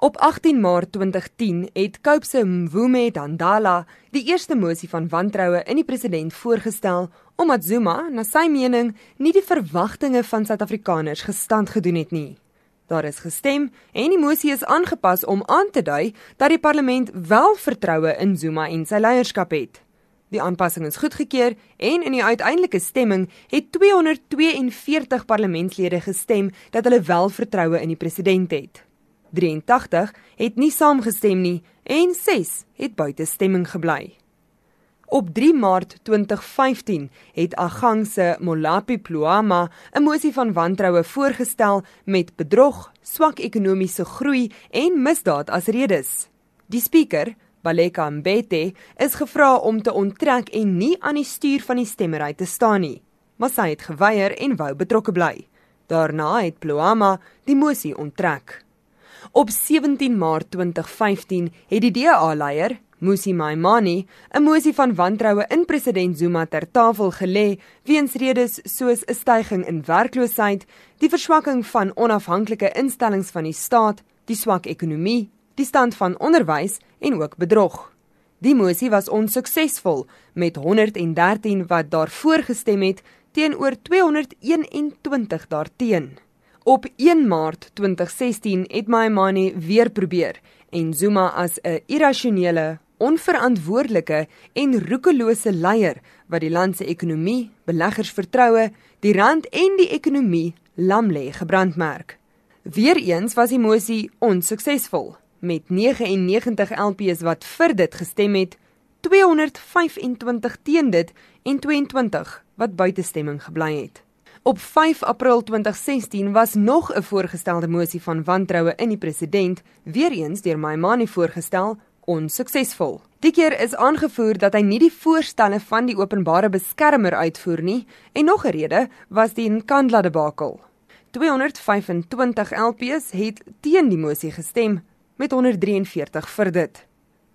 Op 18 Maart 2010 het Koopse Mvume Dandala die eerste mosie van wantroue in die president voorgestel omdat Zuma, na sy mening, nie die verwagtinge van Suid-Afrikaners gestand gedoen het nie. Daar is gestem en die mosie is aangepas om aan te dui dat die parlement wel vertroue in Zuma en sy leierskap het. Die aanpassing is goedgekeur en in die uiteindelike stemming het 242 parlementslede gestem dat hulle wel vertroue in die president het. 83 het nie saamgestem nie en 6 het buite stemming gebly. Op 3 Maart 2015 het Agang se Molapi Pluama 'n mosie van wantroue voorgestel met bedrog, swak ekonomiese groei en misdaad as redes. Die spreker, Baleka Mbete, is gevra om te onttrek en nie aan die stuur van die stemmery te staan nie, maar sy het geweier en wou betrokke bly. Daarna het Pluama die mosie onttrek. Op 17 Maart 2015 het die DA-leier, Musi Maimane, 'n mosie van wantroue in president Zuma ter tafel gelê weens redes soos 'n stygings in werkloosheid, die verswakking van onafhanklike instellings van die staat, die swak ekonomie, die stand van onderwys en ook bedrog. Die mosie was onsuksesvol met 113 wat daarvoor gestem het teenoor 221 daarteenoor. Op 1 Maart 2016 het Maimane weer probeer en Zuma as 'n irrasionele, onverantwoordelike en roekelose leier wat die land se ekonomie, beleggers vertroue, die rand en die ekonomie lam lê gebrandmerk. Weereens was die mosie onsuksesvol met 99 LPs wat vir dit gestem het, 225 teen dit en 22 wat buitestemming gebly het. Op 5 April 2016 was nog 'n voorgestelde mosie van wantroue in die president, weer eens deur Maimane voorgestel, onsuksesvol. Die keer is aangevoer dat hy nie die voorstelle van die openbare beskermer uitvoer nie en nog 'n rede was die Nkandla debakel. 225 LPs het teen die mosie gestem met 143 vir dit.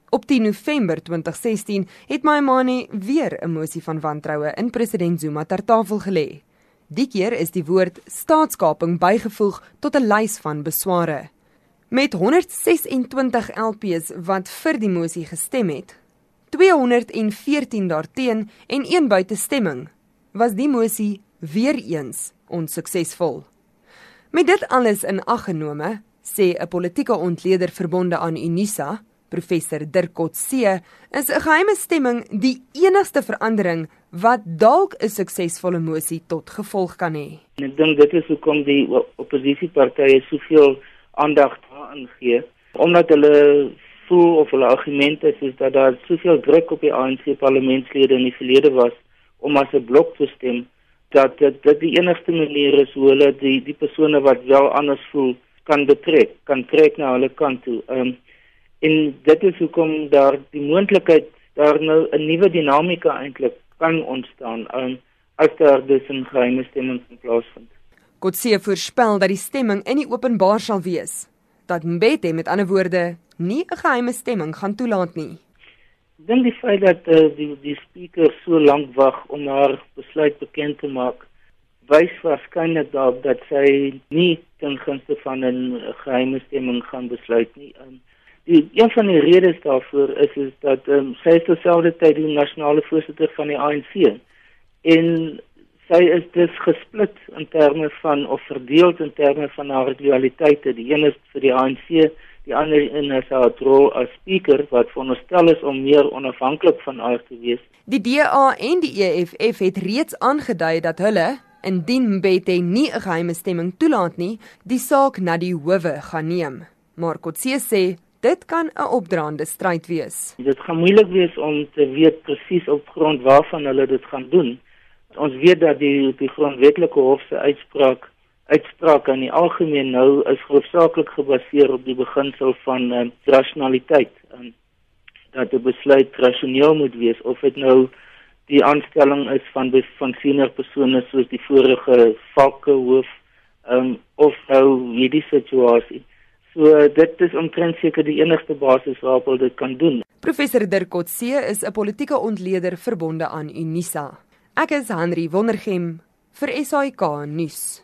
Op 10 November 2016 het Maimane weer 'n mosie van wantroue in president Zuma ter tafel gelê. Die keer is die woord staatskaping bygevoeg tot 'n lys van besware. Met 126 LPs wat vir die mosie gestem het, 214 daarteen en een buitestemming, was die mosie weer eens onsuksesvol. Met dit alles in ag genome, sê 'n politieke ontleder verbonde aan Unisa, professor Dirk Kotse, is 'n geheime stemming die enigste verandering wat dalk 'n suksesvolle mosie tot gevolg kan hê. Ek dink dit is hoekom die oppositiepartye soveel aandag daaraan gee, omdat hulle voel of hulle argumente is dat daar soveel druk op die ANC parlementslede in die verlede was om as 'n blok te stem dat dit dit die enigste manier is hoe hulle die die persone wat wel anders voel kan betrek, kan trek na hulle kant toe. Ehm um, en dit is hoekom daar die moontlikheid daar nou 'n nuwe dinamika eintlik kan ontstaan um, as daar dus 'n geheime stemming plaasvind. Kotse voorspel dat die stemming in die openbaar sal wees. Dat Mbete met ander woorde nie 'n geheime stemming gaan toelaat nie. Dink die feit dat uh, die die spreker so lank wag om haar besluit bekend te maak, wys waarskynlik daarop dat sy nie ten gunste van 'n geheime stemming gaan besluit nie. Um, Die een van die redes daarvoor is is dat ehm um, sy is terselfdertyd die nasionale voorsitter van die ANC en sy is dus gesplit in terme van of verdeel in terme van haar loyaliteite. Die een is vir die ANC, die ander in as haar rol as speaker wat veronderstel is om meer onafhanklik van haar te wees. Die DA en die EFF het reeds aangedui dat hulle indien Mbete nie 'n geheime stemming toelaat nie, die saak na die howe gaan neem. Maar Kotse sê dit kan 'n opdraande stryd wees. Dit gaan moeilik wees om te weet presies op grond waarvan hulle dit gaan doen. Ons weet dat die die grondwetlike hof se uitspraak uitspraak aan die algemeen nou is hoofsaaklik gebaseer op die beginsel van um, rationaliteit en dat die besluit rasioneel moet wees of dit nou die aanstelling is van van senior persone soos die vorige valke hoof um, of nou hierdie situasie So dit is omtrent seker die enigste basis waarop hulle dit kan doen. Professor Dirk Kotse is 'n politieke ontleder verbonde aan Unisa. Ek is Henry Wondergem vir SAK nuus.